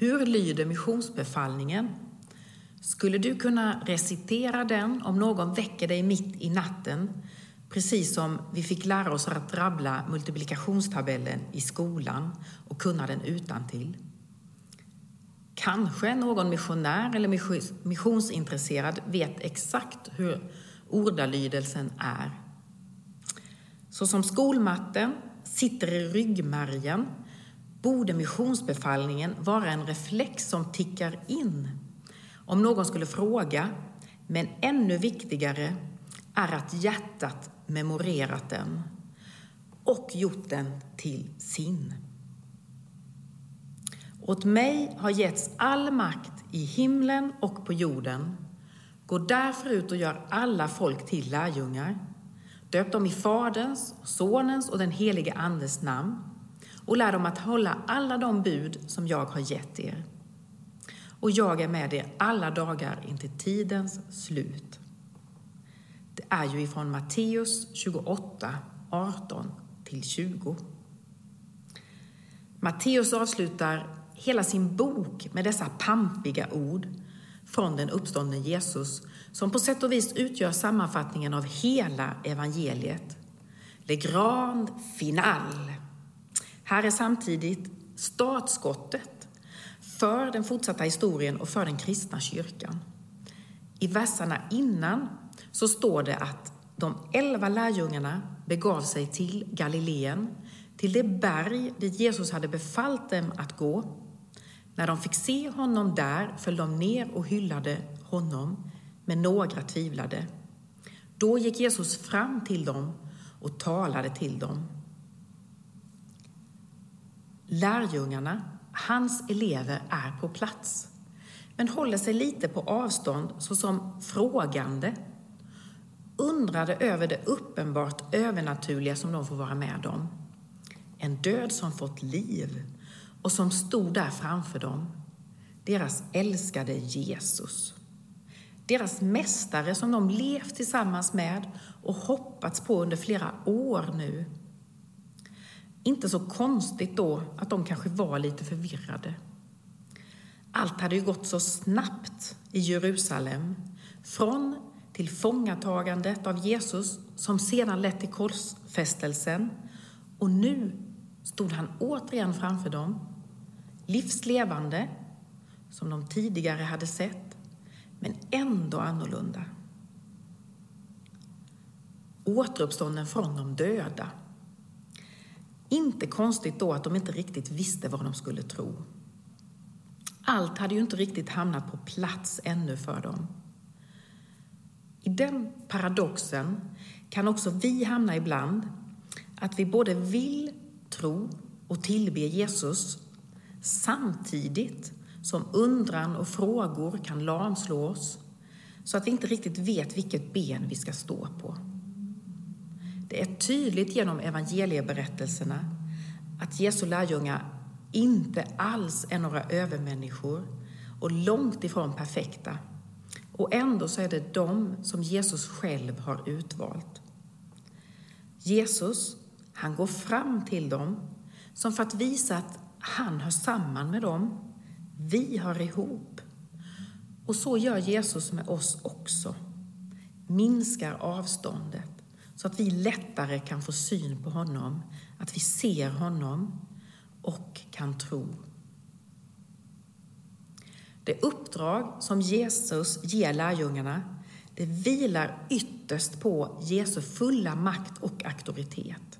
Hur lyder missionsbefallningen? Skulle du kunna recitera den om någon väcker dig mitt i natten, precis som vi fick lära oss att rabbla multiplikationstabellen i skolan och kunna den utan till? Kanske någon missionär eller missionsintresserad vet exakt hur ordalydelsen är. Så som skolmatten sitter i ryggmärgen borde missionsbefallningen vara en reflex som tickar in om någon skulle fråga, men ännu viktigare är att hjärtat memorerat den och gjort den till sin. Åt mig har getts all makt i himlen och på jorden. Gå därför ut och gör alla folk till lärjungar. Döp dem i Faderns, Sonens och den helige Andes namn och lär dem att hålla alla de bud som jag har gett er. Och jag är med er alla dagar intill tidens slut. Det är ju ifrån Matteus 28, 18 till 20. Matteus avslutar hela sin bok med dessa pampiga ord från den uppståndne Jesus som på sätt och vis utgör sammanfattningen av hela evangeliet. Le grand final. Här är samtidigt startskottet för den fortsatta historien och för den kristna kyrkan. I verserna innan så står det att de elva lärjungarna begav sig till Galileen, till det berg dit Jesus hade befallt dem att gå. När de fick se honom där föll de ner och hyllade honom, men några tvivlade. Då gick Jesus fram till dem och talade till dem. Lärjungarna, hans elever, är på plats men håller sig lite på avstånd såsom frågande undrade över det uppenbart övernaturliga som de får vara med om. En död som fått liv och som stod där framför dem. Deras älskade Jesus. Deras mästare som de levt tillsammans med och hoppats på under flera år nu. Inte så konstigt då att de kanske var lite förvirrade. Allt hade ju gått så snabbt i Jerusalem. Från tillfångatagandet av Jesus som sedan lett till korsfästelsen. Och nu stod han återigen framför dem, livslevande, som de tidigare hade sett, men ändå annorlunda. Återuppstånden från de döda. Inte konstigt då att de inte riktigt visste vad de skulle tro. Allt hade ju inte riktigt hamnat på plats ännu för dem. I den paradoxen kan också vi hamna ibland, att vi både vill tro och tillbe Jesus samtidigt som undran och frågor kan lamslå oss så att vi inte riktigt vet vilket ben vi ska stå på. Det är tydligt genom evangelieberättelserna att Jesu lärjungar inte alls är några övermänniskor och långt ifrån perfekta. Och ändå så är det de som Jesus själv har utvalt. Jesus, han går fram till dem som för att visa att han hör samman med dem. Vi hör ihop. Och så gör Jesus med oss också. Minskar avståndet så att vi lättare kan få syn på honom, att vi ser honom och kan tro. Det uppdrag som Jesus ger lärjungarna det vilar ytterst på Jesu fulla makt och auktoritet,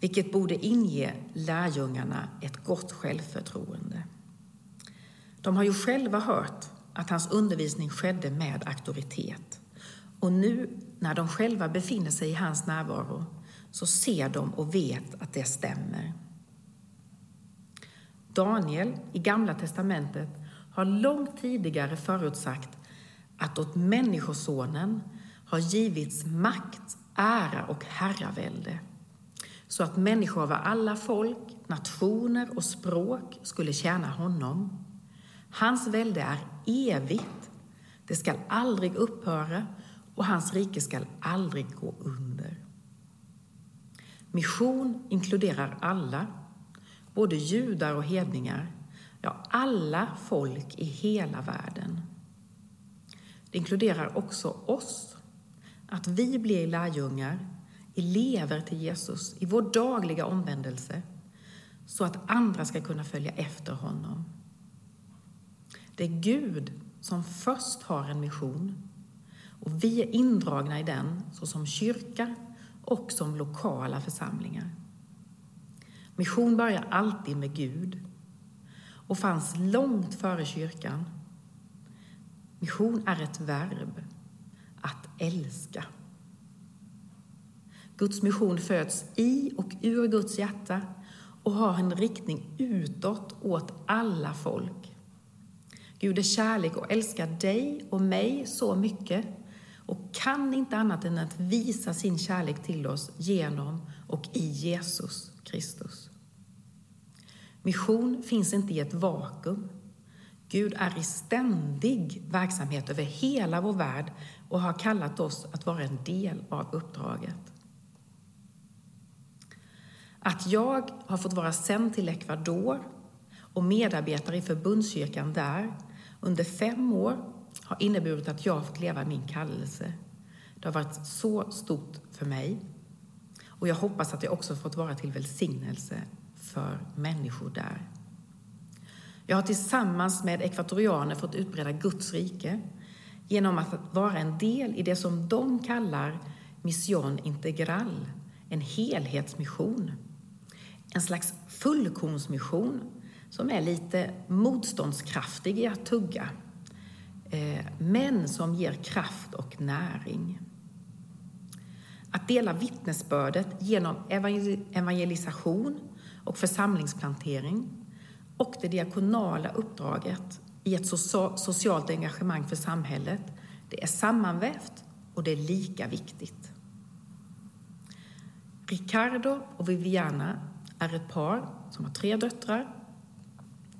vilket borde inge lärjungarna ett gott självförtroende. De har ju själva hört att hans undervisning skedde med auktoritet och nu när de själva befinner sig i hans närvaro så ser de och vet att det stämmer. Daniel i Gamla testamentet har långt tidigare förutsagt att åt Människosonen har givits makt, ära och herravälde så att människor av alla folk, nationer och språk skulle tjäna honom. Hans välde är evigt, det skall aldrig upphöra och hans rike skall aldrig gå under. Mission inkluderar alla, både judar och hedningar, ja, alla folk i hela världen. Det inkluderar också oss, att vi blir lärjungar, elever till Jesus i vår dagliga omvändelse, så att andra ska kunna följa efter honom. Det är Gud som först har en mission och vi är indragna i den såsom kyrka och som lokala församlingar. Mission börjar alltid med Gud och fanns långt före kyrkan. Mission är ett verb, att älska. Guds mission föds i och ur Guds hjärta och har en riktning utåt åt alla folk. Gud är kärlek och älskar dig och mig så mycket och kan inte annat än att visa sin kärlek till oss genom och i Jesus Kristus. Mission finns inte i ett vakuum. Gud är i ständig verksamhet över hela vår värld och har kallat oss att vara en del av uppdraget. Att jag har fått vara sänd till Ecuador och medarbetare i förbundskyrkan där under fem år har inneburit att jag har fått leva min kallelse. Det har varit så stort för mig. Och jag hoppas att jag också fått vara till välsignelse för människor där. Jag har tillsammans med ekvatorianer fått utbreda Guds rike genom att vara en del i det som de kallar mission integral, en helhetsmission. En slags fullkornsmission som är lite motståndskraftig i att tugga, Eh, men som ger kraft och näring. Att dela vittnesbördet genom evangelisation och församlingsplantering och det diakonala uppdraget i ett socialt engagemang för samhället, det är sammanvävt och det är lika viktigt. Ricardo och Viviana är ett par som har tre döttrar.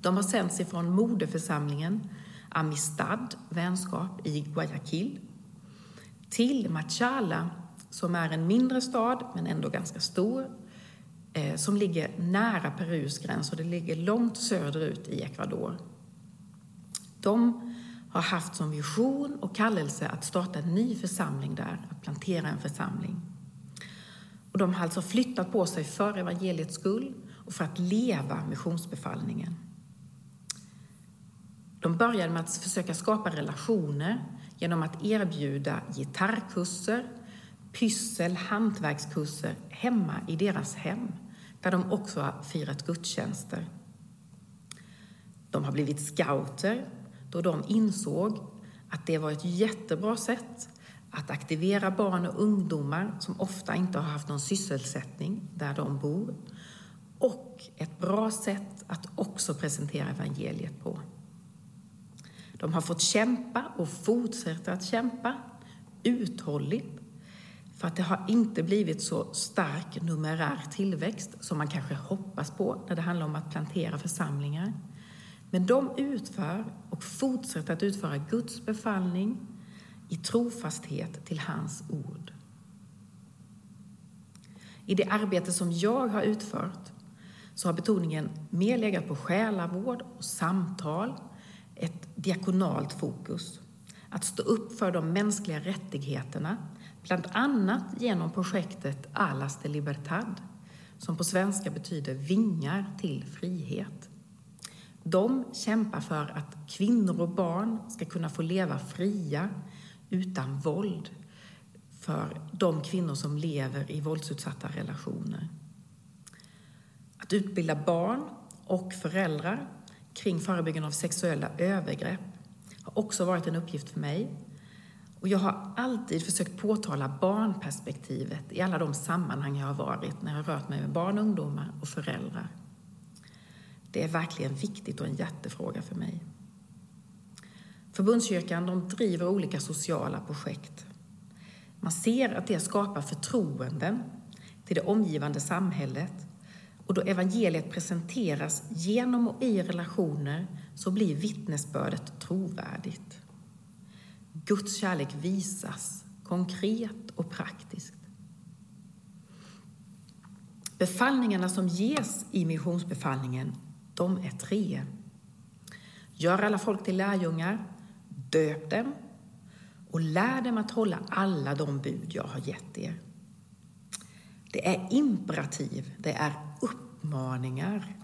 De har sänts ifrån moderförsamlingen Amistad, vänskap, i Guayaquil till Machala, som är en mindre stad, men ändå ganska stor, eh, som ligger nära Perus gräns och det ligger långt söderut i Ecuador. De har haft som vision och kallelse att starta en ny församling där, att plantera en församling. Och de har alltså flyttat på sig för evangeliets skull och för att leva missionsbefallningen. De började med att försöka skapa relationer genom att erbjuda gitarrkurser, pyssel, hantverkskurser hemma i deras hem, där de också har firat gudstjänster. De har blivit scouter då de insåg att det var ett jättebra sätt att aktivera barn och ungdomar som ofta inte har haft någon sysselsättning där de bor och ett bra sätt att också presentera evangeliet på. De har fått kämpa och fortsätter att kämpa uthålligt för att det har inte blivit så stark numerär tillväxt som man kanske hoppas på när det handlar om att plantera församlingar. Men de utför och fortsätter att utföra Guds befallning i trofasthet till hans ord. I det arbete som jag har utfört så har betoningen mer legat på själavård och samtal, ett diakonalt fokus. Att stå upp för de mänskliga rättigheterna, bland annat genom projektet Alas de Libertad, som på svenska betyder vingar till frihet. De kämpar för att kvinnor och barn ska kunna få leva fria utan våld för de kvinnor som lever i våldsutsatta relationer. Att utbilda barn och föräldrar kring förebyggande av sexuella övergrepp har också varit en uppgift för mig. Och jag har alltid försökt påtala barnperspektivet i alla de sammanhang jag har varit när jag har rört mig med barn, ungdomar och föräldrar. Det är verkligen viktigt och en hjärtefråga för mig. Förbundskyrkan de driver olika sociala projekt. Man ser att det skapar förtroenden till det omgivande samhället och då evangeliet presenteras genom och i relationer så blir vittnesbördet trovärdigt. Guds kärlek visas konkret och praktiskt. Befallningarna som ges i missionsbefallningen, de är tre. Gör alla folk till lärjungar, döp dem och lär dem att hålla alla de bud jag har gett er. Det är imperativ, det är uppmaningar.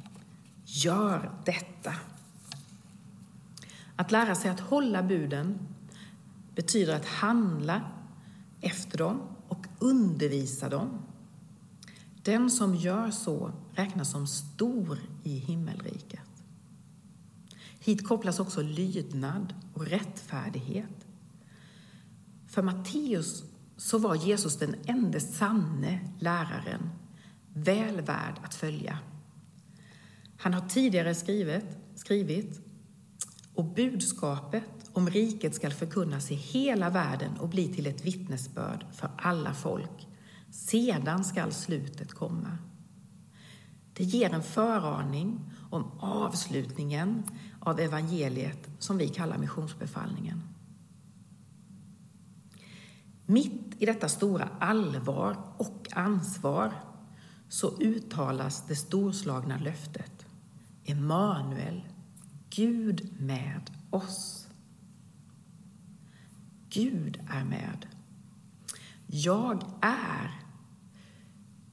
Gör detta. Att lära sig att hålla buden betyder att handla efter dem och undervisa dem. Den som gör så räknas som stor i himmelriket. Hit kopplas också lydnad och rättfärdighet. För Matteus så var Jesus den enda sanne läraren, väl värd att följa. Han har tidigare skrivit, skrivit och budskapet om riket skall förkunnas i hela världen och bli till ett vittnesbörd för alla folk. Sedan skall slutet komma. Det ger en föraning om avslutningen av evangeliet som vi kallar missionsbefallningen. Mitt i detta stora allvar och ansvar så uttalas det storslagna löftet Emanuel, Gud med oss. Gud är med. Jag är.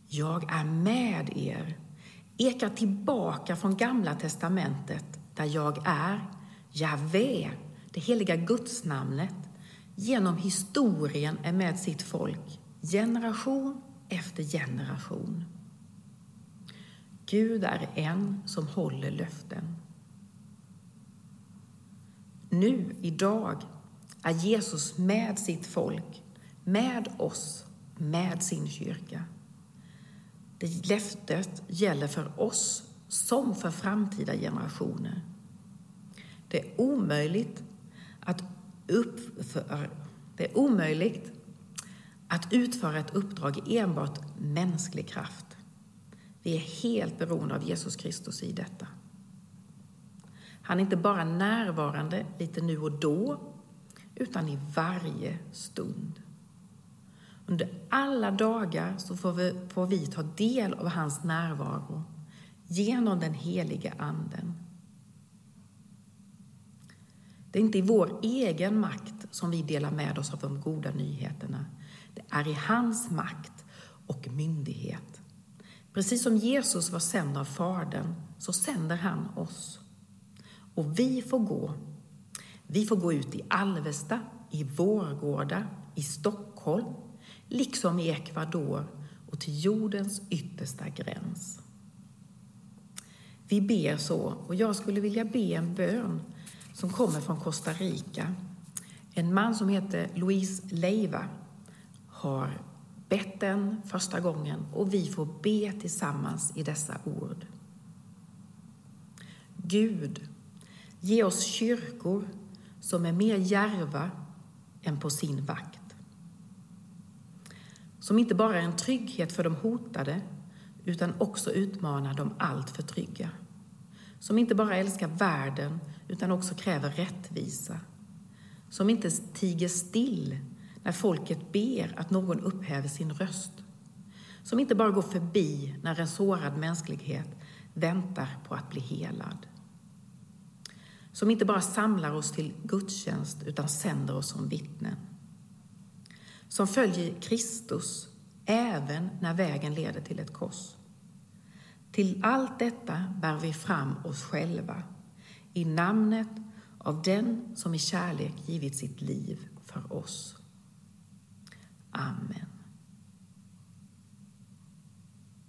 Jag är med er. Ekar tillbaka från Gamla testamentet där jag är, Javé, det heliga gudsnamnet, genom historien är med sitt folk, generation efter generation. Gud är en som håller löften. Nu, idag, är Jesus med sitt folk, med oss, med sin kyrka. Det löftet gäller för oss som för framtida generationer. Det är omöjligt att, det är omöjligt att utföra ett uppdrag i enbart mänsklig kraft. Vi är helt beroende av Jesus Kristus i detta. Han är inte bara närvarande lite nu och då, utan i varje stund. Under alla dagar så får vi, får vi ta del av hans närvaro genom den heliga Anden. Det är inte i vår egen makt som vi delar med oss av de goda nyheterna. Det är i hans makt och myndighet. Precis som Jesus var sänd av Fadern så sänder han oss. Och vi får gå. Vi får gå ut i Alvesta, i Vårgårda, i Stockholm, liksom i Ecuador och till jordens yttersta gräns. Vi ber så, och jag skulle vilja be en bön som kommer från Costa Rica. En man som heter Luis Leiva har bett den första gången och vi får be tillsammans i dessa ord. Gud, ge oss kyrkor som är mer järva än på sin vakt. Som inte bara är en trygghet för de hotade utan också utmanar de allt för trygga. Som inte bara älskar världen utan också kräver rättvisa. Som inte tiger still när folket ber att någon upphäver sin röst. Som inte bara går förbi när en sårad mänsklighet väntar på att bli helad. Som inte bara samlar oss till gudstjänst utan sänder oss som vittnen. Som följer Kristus även när vägen leder till ett kors. Till allt detta bär vi fram oss själva i namnet av den som i kärlek givit sitt liv för oss. Amen.